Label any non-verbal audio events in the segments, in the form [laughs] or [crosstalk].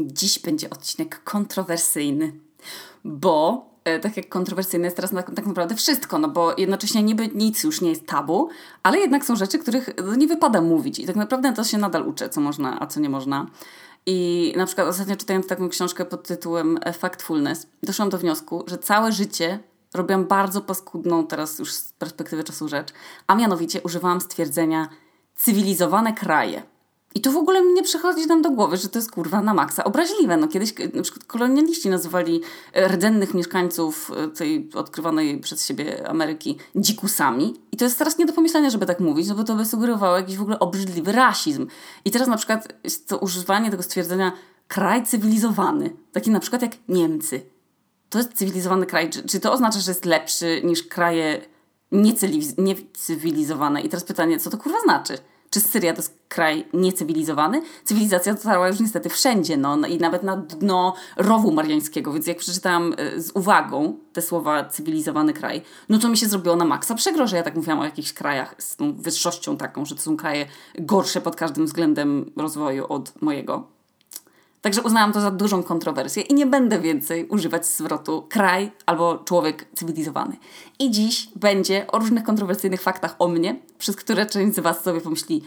Dziś będzie odcinek kontrowersyjny, bo e, tak jak kontrowersyjne jest teraz tak, naprawdę wszystko, no bo jednocześnie niby nic już nie jest tabu, ale jednak są rzeczy, których no, nie wypada mówić i tak naprawdę to się nadal uczę, co można, a co nie można. I na przykład ostatnio czytając taką książkę pod tytułem Factfulness, doszłam do wniosku, że całe życie robiłam bardzo paskudną teraz już z perspektywy czasu rzecz, a mianowicie używałam stwierdzenia cywilizowane kraje. I to w ogóle nie przychodzi nam do głowy, że to jest kurwa na maksa obraźliwe. No kiedyś na przykład kolonialiści nazywali rdzennych mieszkańców e, tej odkrywanej przez siebie Ameryki dzikusami. I to jest teraz nie do pomyślenia, żeby tak mówić, no bo to by sugerowało jakiś w ogóle obrzydliwy rasizm. I teraz na przykład to używanie tego stwierdzenia kraj cywilizowany, taki na przykład jak Niemcy. To jest cywilizowany kraj. Czy, czy to oznacza, że jest lepszy niż kraje niecywilizowane? I teraz pytanie, co to kurwa znaczy? Czy Syria to jest kraj niecywilizowany? Cywilizacja dotarła już niestety wszędzie, no, no i nawet na dno rowu mariańskiego, więc jak przeczytałam e, z uwagą te słowa cywilizowany kraj, no to mi się zrobiło na maksa przegro, że ja tak mówiłam o jakichś krajach z tą wyższością taką, że to są kraje gorsze pod każdym względem rozwoju od mojego. Także uznałam to za dużą kontrowersję i nie będę więcej używać zwrotu kraj albo człowiek cywilizowany. I dziś będzie o różnych kontrowersyjnych faktach o mnie, przez które część z Was sobie pomyśli,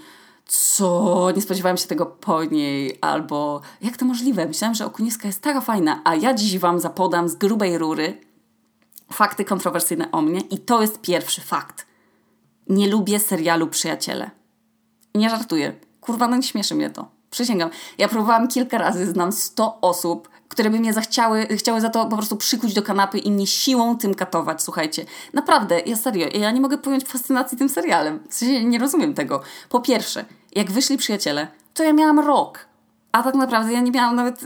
co, nie spodziewałem się tego po niej, albo jak to możliwe, myślałam, że Okuniewska jest taka fajna, a ja dziś Wam zapodam z grubej rury fakty kontrowersyjne o mnie i to jest pierwszy fakt. Nie lubię serialu Przyjaciele. Nie żartuję. Kurwa, no nie śmieszy mnie to. Przysięgam. Ja próbowałam kilka razy, znam 100 osób, które by mnie zachciały, chciały za to po prostu przykuć do kanapy i mnie siłą tym katować, słuchajcie. Naprawdę, ja serio, ja nie mogę pojąć fascynacji tym serialem. W sensie nie rozumiem tego. Po pierwsze, jak wyszli przyjaciele, to ja miałam rok a tak naprawdę ja nie miałam nawet,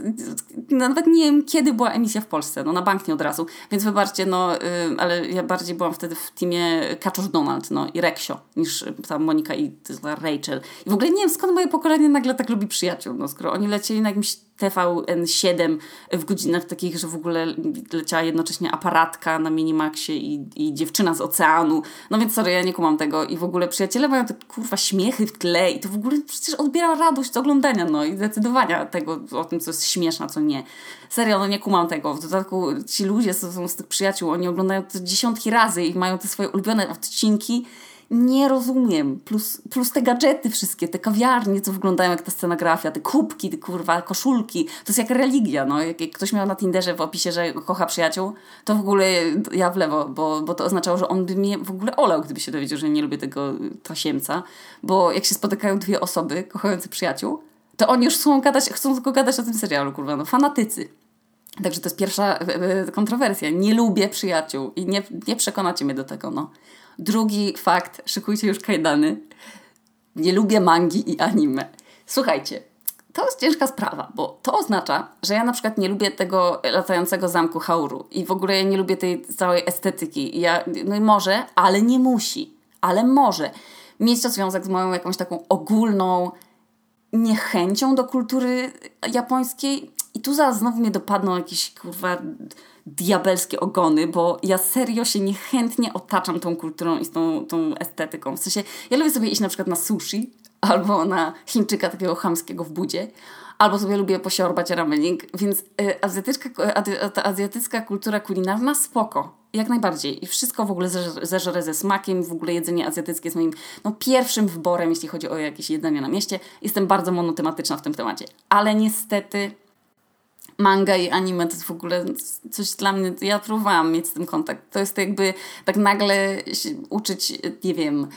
nawet nie wiem kiedy była emisja w Polsce, no na bank nie od razu, więc wybaczcie, no, yy, ale ja bardziej byłam wtedy w teamie Kaczusz Donald, no i Reksio, niż tam Monika i Rachel. I w ogóle nie wiem skąd moje pokolenie nagle tak lubi przyjaciół, no skoro oni lecieli na jakimś TVN7 w godzinach takich, że w ogóle leciała jednocześnie aparatka na Minimaxie i, i dziewczyna z oceanu. No więc sorry, ja nie kumam tego. I w ogóle przyjaciele mają te kurwa śmiechy w tle i to w ogóle przecież odbiera radość oglądania, no i decydowania tego o tym, co jest śmieszne, co nie. Serio, no nie kumam tego. W dodatku ci ludzie są, są z tych przyjaciół, oni oglądają to dziesiątki razy i mają te swoje ulubione odcinki nie rozumiem. Plus, plus te gadżety wszystkie, te kawiarnie, co wyglądają jak ta scenografia, te kubki, te kurwa koszulki. To jest jak religia, no. Jak, jak ktoś miał na Tinderze w opisie, że kocha przyjaciół, to w ogóle ja w lewo, bo, bo to oznaczało, że on by mnie w ogóle olał, gdyby się dowiedział, że nie lubię tego tasiemca. Bo jak się spotykają dwie osoby kochające przyjaciół, to oni już chcą gadać, chcą tylko gadać o tym serialu, kurwa, no. Fanatycy. Także to jest pierwsza e, e, kontrowersja. Nie lubię przyjaciół i nie, nie przekonacie mnie do tego, no. Drugi fakt, szykujcie już kajdany. Nie lubię mangi i anime. Słuchajcie, to jest ciężka sprawa, bo to oznacza, że ja na przykład nie lubię tego latającego zamku Hauru i w ogóle ja nie lubię tej całej estetyki. Ja, no i może, ale nie musi, ale może mieć to związek z moją jakąś taką ogólną niechęcią do kultury japońskiej. I tu zaraz znowu mnie dopadną jakieś kurwa diabelskie ogony, bo ja serio się niechętnie otaczam tą kulturą i tą, tą estetyką. W sensie, ja lubię sobie iść na przykład na sushi albo na Chińczyka takiego chamskiego w budzie, albo sobie lubię posiorbać ramening, więc y, azjatycka, ta azjatycka kultura kulinarna spoko, jak najbardziej. I wszystko w ogóle zeżre ze smakiem, w ogóle jedzenie azjatyckie jest moim no, pierwszym wyborem, jeśli chodzi o jakieś jedzenie na mieście. Jestem bardzo monotematyczna w tym temacie. Ale niestety manga i anime to jest w ogóle coś dla mnie, ja próbowałam mieć z tym kontakt. To jest jakby tak nagle uczyć, nie wiem,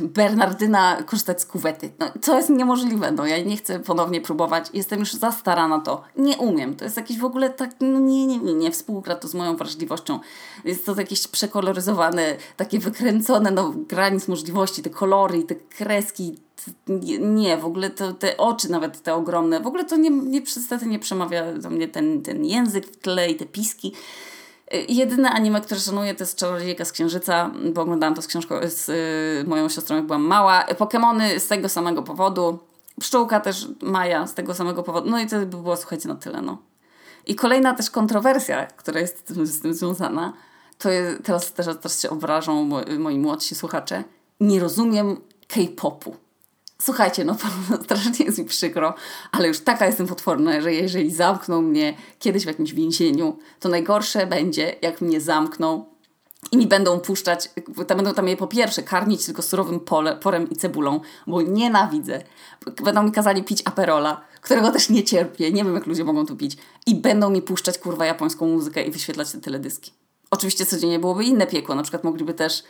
Bernardyna korzystać z kuwety. No, to jest niemożliwe, no ja nie chcę ponownie próbować, jestem już za stara na to. Nie umiem, to jest jakieś w ogóle tak, no nie, nie, nie, nie współgra to z moją wrażliwością. Jest to jakieś przekoloryzowane, takie wykręcone, no granic możliwości, te kolory, te kreski, nie, w ogóle to, te oczy nawet te ogromne, w ogóle to nie, nie, niestety nie przemawia do mnie ten, ten język w tle i te piski. Jedyne anime, które szanuję, to jest Czarodziejka z Księżyca, bo oglądałam to z książką z y, moją siostrą, jak byłam mała. Pokemony z tego samego powodu. Pszczółka też Maja z tego samego powodu. No i to by było, słuchajcie, na tyle, no. I kolejna też kontrowersja, która jest z tym, z tym związana, to jest, teraz, teraz, teraz się obrażą moi, moi młodsi słuchacze. Nie rozumiem K-popu. Słuchajcie, no [laughs] strasznie jest mi przykro, ale już taka jestem potworna, że jeżeli zamkną mnie kiedyś w jakimś więzieniu, to najgorsze będzie, jak mnie zamkną i mi będą puszczać, będą tam je po pierwsze karmić tylko surowym pole, porem i cebulą, bo nienawidzę. Będą mi kazali pić aperola, którego też nie cierpię, nie wiem jak ludzie mogą tu pić. I będą mi puszczać kurwa japońską muzykę i wyświetlać te teledyski. Oczywiście codziennie byłoby inne piekło, na przykład mogliby też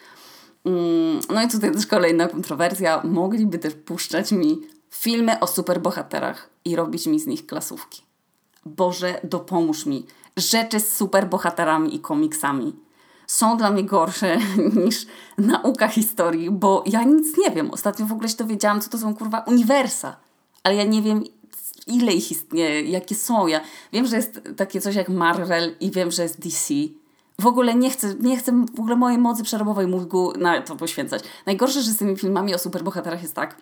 no i tutaj też kolejna kontrowersja. Mogliby też puszczać mi filmy o superbohaterach i robić mi z nich klasówki. Boże, dopomóż mi. Rzeczy z superbohaterami i komiksami są dla mnie gorsze [laughs] niż nauka historii, bo ja nic nie wiem. Ostatnio w ogóle się dowiedziałam, co to są kurwa uniwersa, ale ja nie wiem, ile ich istnieje, jakie są. Ja wiem, że jest takie coś jak Marvel i wiem, że jest DC, w ogóle nie chcę, nie chcę w ogóle mojej mocy przerobowej mózgu na to poświęcać. Najgorsze, że z tymi filmami o superbohaterach jest tak,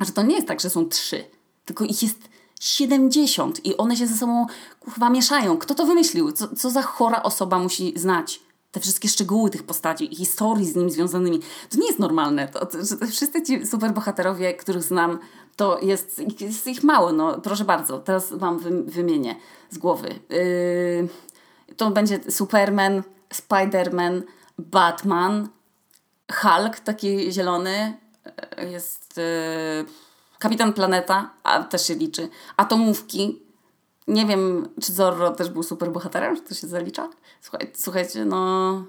że to nie jest tak, że są trzy, tylko ich jest 70 i one się ze sobą kurwa mieszają. Kto to wymyślił? Co, co za chora osoba musi znać te wszystkie szczegóły tych postaci i historii z nimi związanymi. To nie jest normalne. To, to, że wszyscy ci superbohaterowie, których znam, to jest, jest ich mało. No, proszę bardzo, teraz wam wymienię z głowy. Yy to będzie Superman, Spiderman, Batman, Hulk, taki zielony, e, jest yy, Kapitan Planeta, a też się liczy, Atomówki. Nie wiem, czy Zorro też był super bohaterem, czy to się zalicza? Słuchaj, słuchajcie, no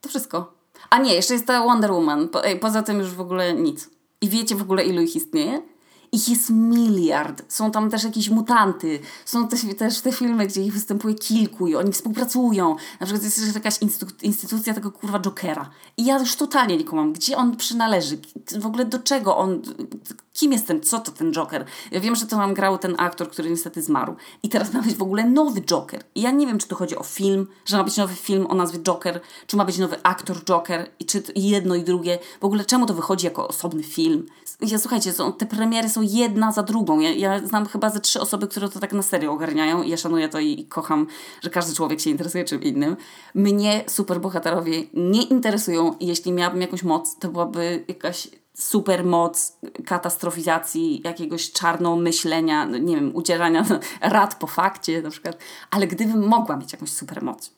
to wszystko. A nie, jeszcze jest ta Wonder Woman. Po, ej, poza tym już w ogóle nic. I wiecie w ogóle, ilu ich istnieje? Ich jest miliard. Są tam też jakieś mutanty. Są też, też te filmy, gdzie ich występuje kilku i oni współpracują. Na przykład jest jakaś instytucja tego kurwa Jokera. I ja już totalnie nie kumam, gdzie on przynależy. W ogóle do czego on... Kim jest ten, co to ten Joker? Ja wiem, że to nam grał ten aktor, który niestety zmarł. I teraz ma być w ogóle nowy Joker. I ja nie wiem, czy to chodzi o film, że ma być nowy film o nazwie Joker, czy ma być nowy aktor Joker, i czy jedno i drugie. W ogóle czemu to wychodzi jako osobny film? Ja słuchajcie, są, te premiery są jedna za drugą. Ja, ja znam chyba ze trzy osoby, które to tak na serio ogarniają i ja szanuję to i, i kocham, że każdy człowiek się interesuje czym innym. Mnie superbohaterowie nie interesują jeśli miałabym jakąś moc, to byłaby jakaś super moc katastrofizacji, jakiegoś czarną myślenia, no nie wiem, udzielania [laughs] rad po fakcie na przykład. Ale gdybym mogła mieć jakąś super moc,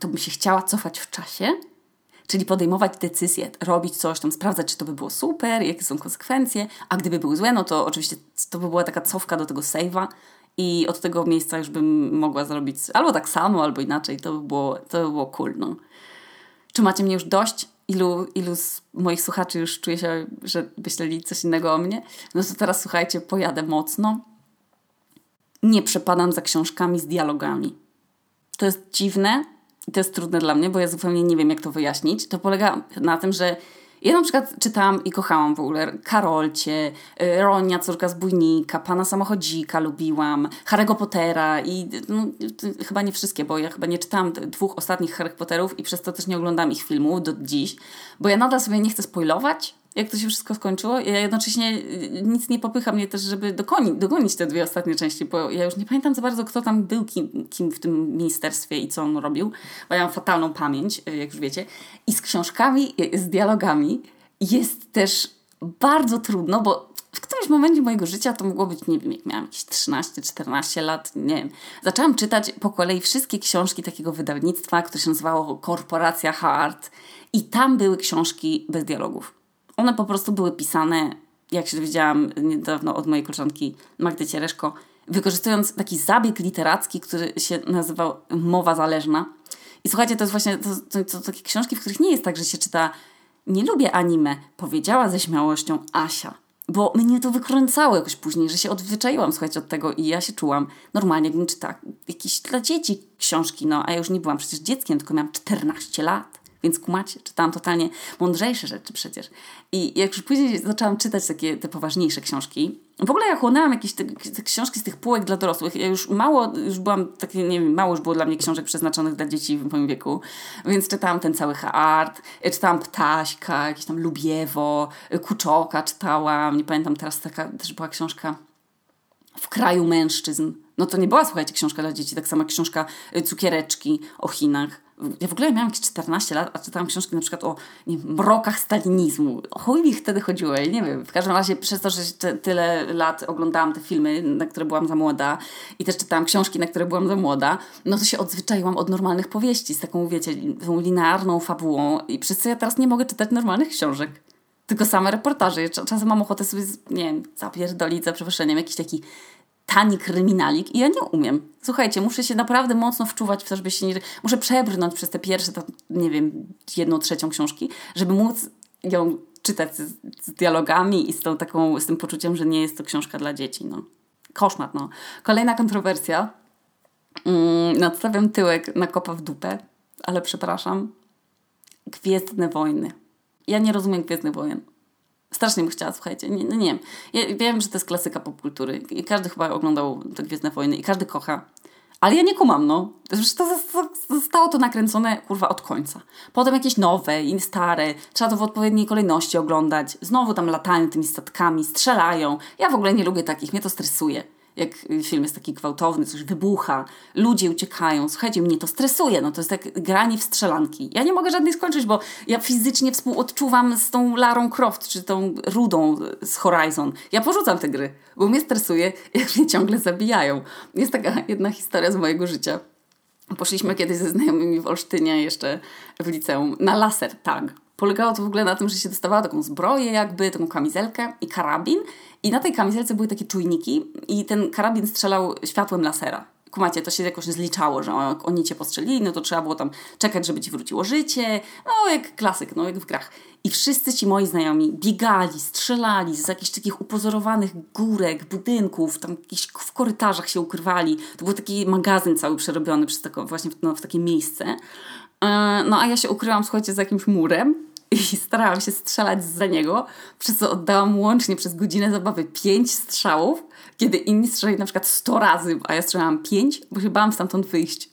to bym się chciała cofać w czasie Czyli podejmować decyzje, robić coś tam, sprawdzać, czy to by było super, jakie są konsekwencje, a gdyby były złe, no to oczywiście to by była taka cofka do tego save'a i od tego miejsca już bym mogła zrobić albo tak samo, albo inaczej. To by było, to by było cool, no. Czy macie mnie już dość? Ilu, ilu z moich słuchaczy już czuje się, że myśleli coś innego o mnie? No to teraz słuchajcie, pojadę mocno. Nie przepadam za książkami z dialogami. To jest dziwne, i to jest trudne dla mnie, bo ja zupełnie nie wiem, jak to wyjaśnić. To polega na tym, że ja na przykład czytałam i kochałam w ogóle Karolcie, y, Ronia, córka z bójnika, Pana Samochodzika lubiłam, Harry'ego Pottera i no, chyba nie wszystkie, bo ja chyba nie czytałam dwóch ostatnich Harry Potterów i przez to też nie oglądam ich filmów do dziś, bo ja nadal sobie nie chcę spoilować, jak to się wszystko skończyło. Ja jednocześnie y, nic nie popycha mnie też, żeby dogonić, dogonić te dwie ostatnie części, bo ja już nie pamiętam za bardzo, kto tam był, kim, kim w tym ministerstwie i co on robił, bo ja mam fatalną pamięć, y, jak już wiecie. I z książkami, z dialogami jest też bardzo trudno, bo w którymś momencie mojego życia to mogło być, nie wiem, jak miałam jakieś 13-14 lat, nie wiem. Zaczęłam czytać po kolei wszystkie książki takiego wydawnictwa, które się nazywało Korporacja Hard i tam były książki bez dialogów. One po prostu były pisane, jak się dowiedziałam niedawno od mojej koleżanki Magdy Ciereszko, wykorzystując taki zabieg literacki, który się nazywał mowa zależna. I słuchajcie, to jest właśnie to, to, to, takie książki, w których nie jest tak, że się czyta nie lubię anime, powiedziała ze śmiałością Asia. Bo mnie to wykręcało jakoś później, że się odzwyczaiłam, słuchajcie, od tego i ja się czułam normalnie, jakbym czytała jakieś dla dzieci książki, no a ja już nie byłam przecież dzieckiem, tylko miałam 14 lat. Więc kumacie, czytałam totalnie mądrzejsze rzeczy przecież. I jak już później zaczęłam czytać takie te poważniejsze książki, w ogóle ja chłonęłam jakieś te, te, książki z tych półek dla dorosłych. Ja już mało, już byłam, takie, nie wiem, mało już było dla mnie książek przeznaczonych dla dzieci w moim wieku, więc czytałam ten cały art, czytałam Ptaśka, jakieś tam Lubiewo, Kuczoka czytałam, nie pamiętam teraz taka też była książka w kraju mężczyzn. No to nie była, słuchajcie, książka dla dzieci, tak samo książka Cukiereczki o Chinach Ja w ogóle miałam jakieś 14 lat, a czytałam książki na przykład o nie mrokach stalinizmu. O chuj mi wtedy chodziło, ja nie wiem. W każdym razie przez to, że tyle lat oglądałam te filmy, na które byłam za młoda i też czytałam książki, na które byłam za młoda, no to się odzwyczaiłam od normalnych powieści z taką, wiecie, tą linearną fabułą i przez co ja teraz nie mogę czytać normalnych książek tylko same reportaże. Czasem mam ochotę sobie, nie wiem, zapierdolić za przeproszeniem jakiś taki tani kryminalik i ja nie umiem. Słuchajcie, muszę się naprawdę mocno wczuwać w to, żeby się nie... Muszę przebrnąć przez te pierwsze, to, nie wiem, jedną trzecią książki, żeby móc ją czytać z, z, dialogami i z, tą taką, z tym poczuciem, że nie jest to książka dla dzieci. No. Koszmar, no. Kolejna kontrowersja. Mm, nadstawiam tyłek na kopa w dupę, ale przepraszam. Gwiezdne wojny. Ja nie rozumiem Gwiezdnych Wojen. Strasznie bym chciała, słuchajcie. Nie, no nie wiem. Ja wiem, że to jest klasyka popkultury i każdy chyba oglądał te Gwiezdne Wojny i każdy kocha. Ale ja nie kumam, no. To zostało to nakręcone, kurwa, od końca. Potem jakieś nowe i stare. Trzeba to w odpowiedniej kolejności oglądać. Znowu tam latają tymi statkami, strzelają. Ja w ogóle nie lubię takich, mnie to stresuje jak film jest taki gwałtowny, coś wybucha, ludzie uciekają. Słuchajcie, mnie to stresuje, no to jest jak granie w strzelanki. Ja nie mogę żadnej skończyć, bo ja fizycznie współodczuwam z tą Larą Croft, czy tą Rudą z Horizon. Ja porzucam te gry, bo mnie stresuje, [laughs] jak mnie ciągle zabijają. Jest taka jedna historia z mojego życia. Poszliśmy kiedyś ze znajomymi w Olsztynie jeszcze w liceum na laser tag. Polegało to w ogóle na tym, że się dostawało taką zbroję jakby, taką kamizelkę i karabin i na tej kamizelce były takie czujniki i ten karabin strzelał światłem lasera. Kumacie, to się jakoś zliczało, że oni cię postrzelili, no to trzeba było tam czekać, żeby ci wróciło życie. No, jak klasyk, no jak w grach. I wszyscy ci moi znajomi biegali, strzelali z jakichś takich upozorowanych górek, budynków, tam gdzieś w korytarzach się ukrywali. To był taki magazyn cały przerobiony przez tako, właśnie w, no, w takie miejsce. E, no a ja się ukryłam, słuchajcie, za jakimś murem i starałam się strzelać za niego, przez co oddałam łącznie przez godzinę zabawy pięć strzałów, kiedy inni strzelali na przykład 100 razy, a ja strzelałam pięć, bo się bałam stamtąd wyjść.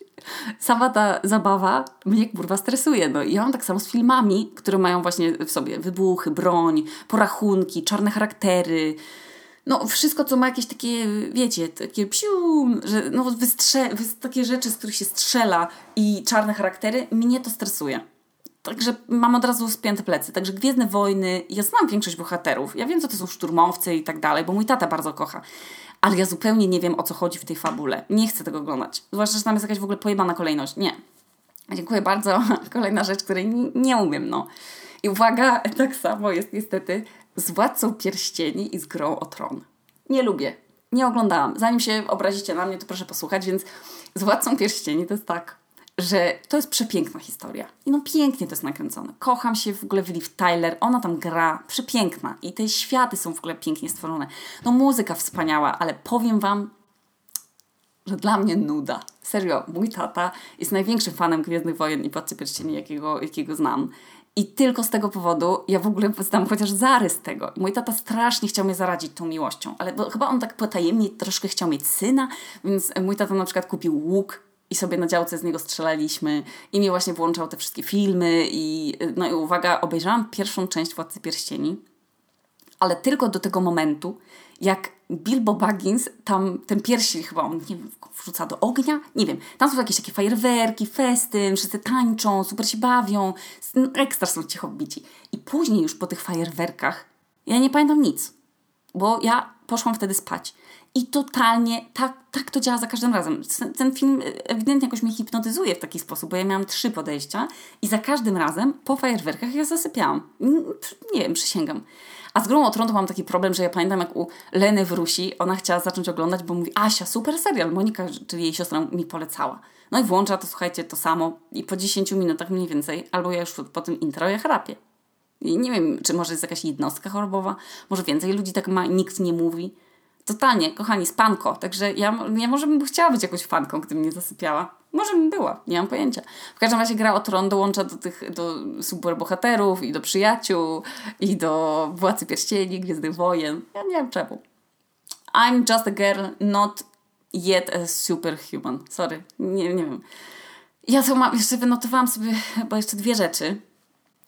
Sama ta zabawa mnie kurwa stresuje. No. I ja mam tak samo z filmami, które mają właśnie w sobie wybuchy, broń, porachunki, czarne charaktery, no wszystko, co ma jakieś takie, wiecie, takie psiu, że no wystrze- takie rzeczy, z których się strzela i czarne charaktery, mnie to stresuje. Także mam od razu spięte plecy. Także Gwiezdne Wojny, ja znam większość bohaterów. Ja wiem, co to są szturmowcy i tak dalej, bo mój tata bardzo kocha. Ale ja zupełnie nie wiem, o co chodzi w tej fabule. Nie chcę tego oglądać. Zwłaszcza, że tam jest jakaś w ogóle pojebana kolejność. Nie. Dziękuję bardzo. [laughs] Kolejna rzecz, której nie, umiem, no. I uwaga, [laughs] tak samo jest niestety z Władcą Pierścieni i z Grą o Tron. Nie lubię. Nie oglądałam. Zanim się obrazicie na mnie, to proszę posłuchać, więc z Władcą Pierścieni to jest tak że to jest przepiękna historia. I no pięknie to jest nakręcone. Kocham się w ogóle w Liv Tyler, ona tam gra, przepiękna. I te światy są w ogóle pięknie stworzone. No muzyka wspaniała, ale powiem Wam, że dla mnie nuda. Serio, mój tata jest największym fanem Gwiezdnych Wojen i Władcy Pierścieni, jakiego, jakiego znam. I tylko z tego powodu ja w ogóle znam chociaż zarys tego. Mój tata strasznie chciał mnie zaradzić tą miłością, ale chyba on tak potajemnie troszkę chciał mieć syna, więc mój tata na przykład kupił łuk i sobie na działce z niego strzelaliśmy i mi właśnie włączał te wszystkie filmy i no i uwaga, obejrzałam pierwszą część Władcy Pierścieni, ale tylko do tego momentu, jak Bilbo Baggins tam ten pierścień chyba on nie wiem, wrzuca do ognia, nie wiem, tam są jakieś takie fajerwerki, festyn, wszyscy tańczą, super się bawią, ekstra są ci hobbici. I później już po tych fajerwerkach ja nie pamiętam nic, bo ja poszłam wtedy spać. I totalnie tak, tak to działa za każdym razem. Ten film ewidentnie jakoś mnie hipnotyzuje w taki sposób, bo ja miałam trzy podejścia i za każdym razem po fajerwerkach ja zasypiałam. Nie wiem, przysięgam. A z Grą o Tron to mam taki problem, że ja pamiętam jak u Leny Wrusi, ona chciała zacząć oglądać, bo mówi, Asia, super serial, Monika, czyli jej siostra mi polecała. No i włącza to, słuchajcie, to samo i po 10 minutach mniej więcej, albo ja już po tym intro ja chrapię. I nie wiem, czy może jest jakaś jednostka chorobowa, może więcej ludzi tak ma, nikt nie mówi. Totalnie, kochani, spanko. Także ja, ja może bym chciała być jakąś fanką, gdybym nie zasypiała. Może bym była, nie mam pojęcia. W każdym razie gra o Tron dołącza do tych do superbohaterów i do przyjaciół i do Władcy Pierścieni, Gwiezdnych Wojen. Ja nie wiem czemu. I'm just a girl, not yet a superhuman. Sorry, nie, nie wiem. Ja to mam, jeszcze wynotowałam sobie chyba jeszcze dwie rzeczy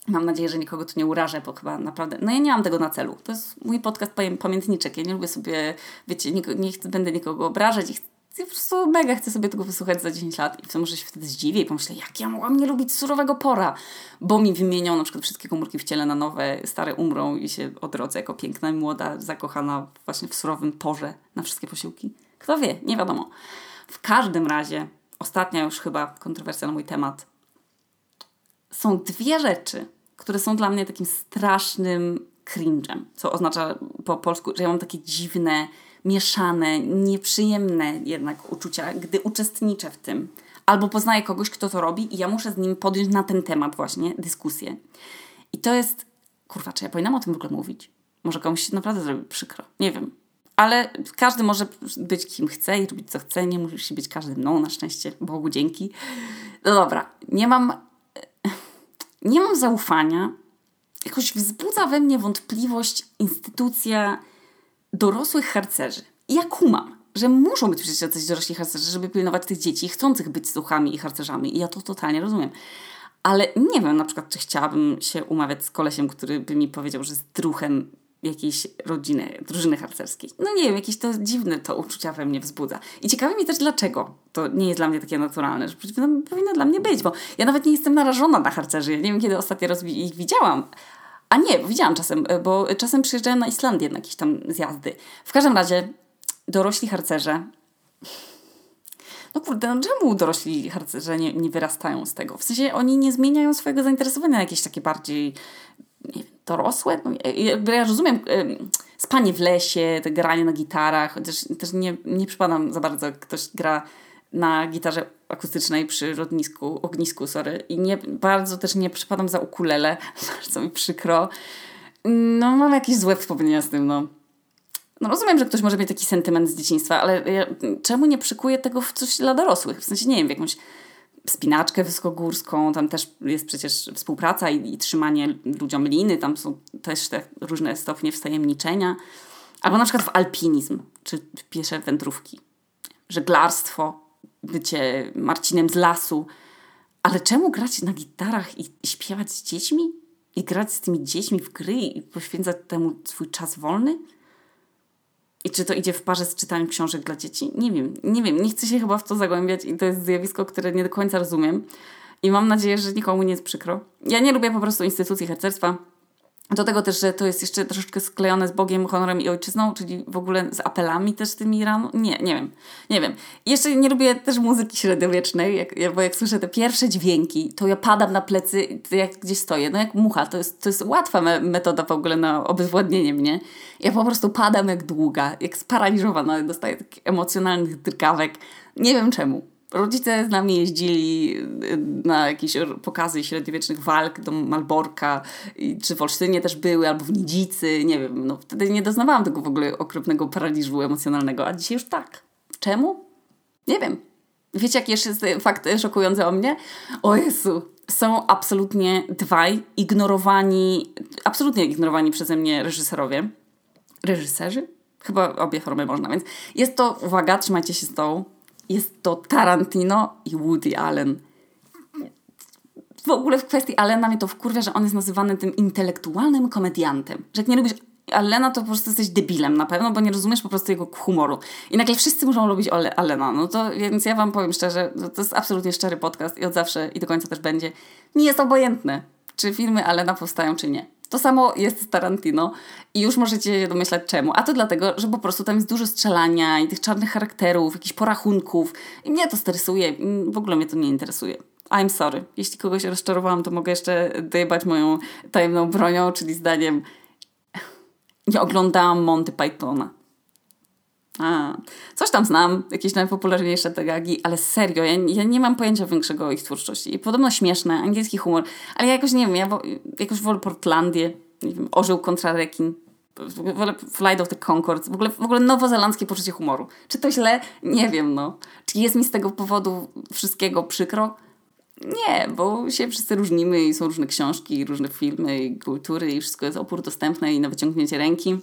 Mam nadzieję, że nikogo tu nie urażę, bo chyba naprawdę. No ja nie mam tego na celu. To jest mój podcast pamiętniczek. Ja nie lubię sobie, wiecie, nie, nie chcę, będę nikogo obrażać i ja po prostu mega chcę sobie tego wysłuchać za 10 lat i może się wtedy zdziwię i pomyślę, jak ja mogłam nie lubić surowego pora, bo mi wymienią na przykład wszystkie komórki w ciele na nowe, stare umrą i się odrodzę jako piękna młoda, zakochana właśnie w surowym porze na wszystkie posiłki. Kto wie, nie wiadomo. W każdym razie, ostatnia już chyba kontrowersja na mój temat. Są dwie rzeczy, które są dla mnie takim strasznym cringe'em, co oznacza po polsku, że ja mam takie dziwne, mieszane, nieprzyjemne jednak uczucia, gdy uczestniczę w tym. Albo poznaję kogoś, kto to robi i ja muszę z nim podjąć na ten temat właśnie dyskusję. I to jest, kurwa, czy ja powinnam o tym w ogóle mówić? Może komuś się naprawdę zrobi przykro. Nie wiem. Ale każdy może być kim chce i robić co chce. Nie musisz być każdym no, na szczęście. Bogu dzięki. No dobra. Nie mam... Nie mam zaufania. Jakoś wzbudza we mnie wątpliwość instytucja dorosłych harcerzy. I ja kumam, że muszą być przecież jacyś dorośli harcerzy, żeby pilnować tych dzieci chcących być słuchami i harcerzami. I ja to totalnie rozumiem. Ale nie wiem na przykład, czy chciałabym się umawiać z kolesiem, który by mi powiedział, że z druchem jakiejś rodziny, drużyny harcerskiej. No nie wiem, jakieś to dziwne to uczucia we mnie wzbudza. I ciekawi mnie też, dlaczego to nie jest dla mnie takie naturalne, że powinno, powinno dla mnie być, bo ja nawet nie jestem narażona na harcerzy. Ja nie wiem, kiedy ostatni raz ich widziałam. A nie, widziałam czasem, bo czasem przyjeżdżałem na Islandię na jakieś tam zjazdy. W każdym razie dorośli harcerze no kurde, no czemu dorośli harcerze nie, nie wyrastają z tego? W sensie oni nie zmieniają swojego zainteresowania na jakieś takie bardziej nie wiem, dorosłe. No, ja, rozumiem spanie w lesie, te granie na gitarach, chociaż też nie, nie przypadam za bardzo, ktoś gra na gitarze akustycznej przy rodnisku, ognisku, sorry. I nie, bardzo też nie przypadam za ukulele, [laughs] bardzo mi przykro. No mam jakieś złe wspomnienia z tym, no. No rozumiem, że ktoś może mieć taki sentyment z dzieciństwa, ale ja, czemu nie przykuje tego w coś dla dorosłych? W sensie, nie wiem, w jakąś spinaczkę wysokogórską, tam też jest przecież współpraca i, i trzymanie ludziom liny, tam są też te różne stopnie wstajemniczenia. Albo na przykład w alpinizm, czy piesze wędrówki, żeglarstwo, bycie Marcinem z lasu. Ale czemu grać na gitarach i śpiewać z dziećmi? I grać z tymi dziećmi w gry i poświęcać temu swój czas wolny? I czy to idzie w parze z czytaniem książek dla dzieci? Nie wiem, nie wiem, nie chcę się chyba w to zagłębiać i to jest zjawisko, które nie do końca rozumiem. I mam nadzieję, że nikomu nie jest przykro. Ja nie lubię po prostu instytucji harcerstwa. Do tego też, że to jest jeszcze troszeczkę sklejone z Bogiem, honorem i ojczyzną, czyli w ogóle z apelami też tymi rano. Nie, nie wiem. Nie wiem. jeszcze nie lubię też muzyki średniowiecznej, jak, bo jak słyszę te pierwsze dźwięki, to ja padam na plecy, jak gdzieś stoję. No jak mucha. To jest, to jest łatwa me metoda w ogóle na obezwładnienie mnie. Ja po prostu padam jak długa, jak sparaliżowana. Dostaję takich emocjonalnych drgawek. Nie wiem czemu. Rodzice z nami jeździli y, na jakieś pokazy średniowiecznych walk do Malborka, czy w Olsztynie też były, albo w Nidzicy, nie wiem. No, wtedy nie doznawałam tego w ogóle okropnego paraliżu emocjonalnego, a dzisiaj już tak. Czemu? Nie wiem. Wiecie, jaki jeszcze jest fakt szokujący o mnie? O Jezu, są absolutnie dwaj ignorowani, absolutnie ignorowani przeze mnie reżyserowie. Reżyserzy? Chyba obie formy można, więc jest to, uwaga, trzymajcie się z tą jest to Tarantino i Woody Allen. W ogóle w kwestii Allena mnie to wkurwia, że on jest nazywany tym intelektualnym komediantem. Że jak nie lubisz Allena, to po prostu jesteś debilem na pewno, bo nie rozumiesz po prostu jego humoru. I nagle wszyscy muszą lubić Allena. No to więc ja wam powiem szczerze, to jest absolutnie szczery podcast i od zawsze i do końca też będzie. Mi jest obojętne, czy filmy Allena powstają, czy nie. To samo jest z Tarantino i już możecie domyślać czemu. A to dlatego, że po prostu tam jest dużo strzelania i tych czarnych charakterów, jakichś porachunków i mnie to stresuje. W ogóle mnie to nie interesuje. I'm sorry. Jeśli kogoś rozczarowałam, to mogę jeszcze dojebać moją tajemną bronią, czyli zdaniem [laughs] nie oglądałam Monty Pythona. A, coś tam znam, jakieś najpopularniejsze te gagi, ale serio, ja, ja, nie mam pojęcia większego o ich twórczości. I podobno śmieszne, angielski humor, ale ja jakoś nie wiem, ja jakoś wolę Portlandię, nie wiem, Orzeł kontra rekin, wolę Flight of the Concord, w ogóle, w ogóle nowozelandzkie poczucie humoru. Czy to źle? Nie wiem, no. Czy jest mi z tego powodu wszystkiego przykro? Nie, bo się wszyscy różnimy i są różne książki, różne filmy i kultury i wszystko jest opór dostępne i na wyciągnięcie ręki.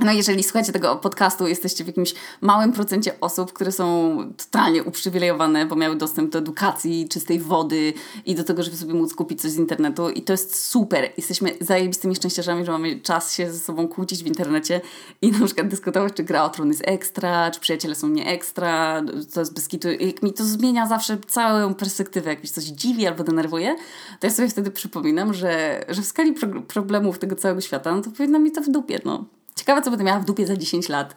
No jeżeli słuchacie tego podcastu, jesteście w jakimś małym procencie osób, które są totalnie uprzywilejowane, bo miały dostęp do edukacji, czystej wody i do tego, żeby sobie móc kupić coś z internetu i to jest super. Jesteśmy zajebistymi szczęściarzami, że mamy czas się ze sobą kłócić w internecie i na przykład dyskutować, czy gra o tron jest ekstra, czy przyjaciele są nie ekstra, to jest bez. Jak mi to zmienia zawsze całą perspektywę, jak mi coś dziwi albo denerwuje, to ja sobie wtedy przypominam, że, że w skali pro problemów tego całego świata, no to powinno mi to w dupie, no. Ciekawe, co będę miała w dupie za 10 lat.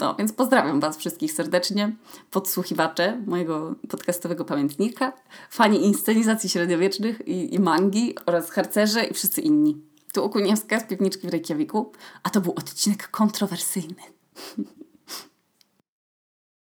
No, więc pozdrawiam Was wszystkich serdecznie, podsłuchiwacze mojego podcastowego pamiętnika, fani inscenizacji średniowiecznych i, i mangi oraz harcerze i wszyscy inni. Tu Okuniewska z piwniczki w Reykjaviku, a to był odcinek kontrowersyjny. [laughs]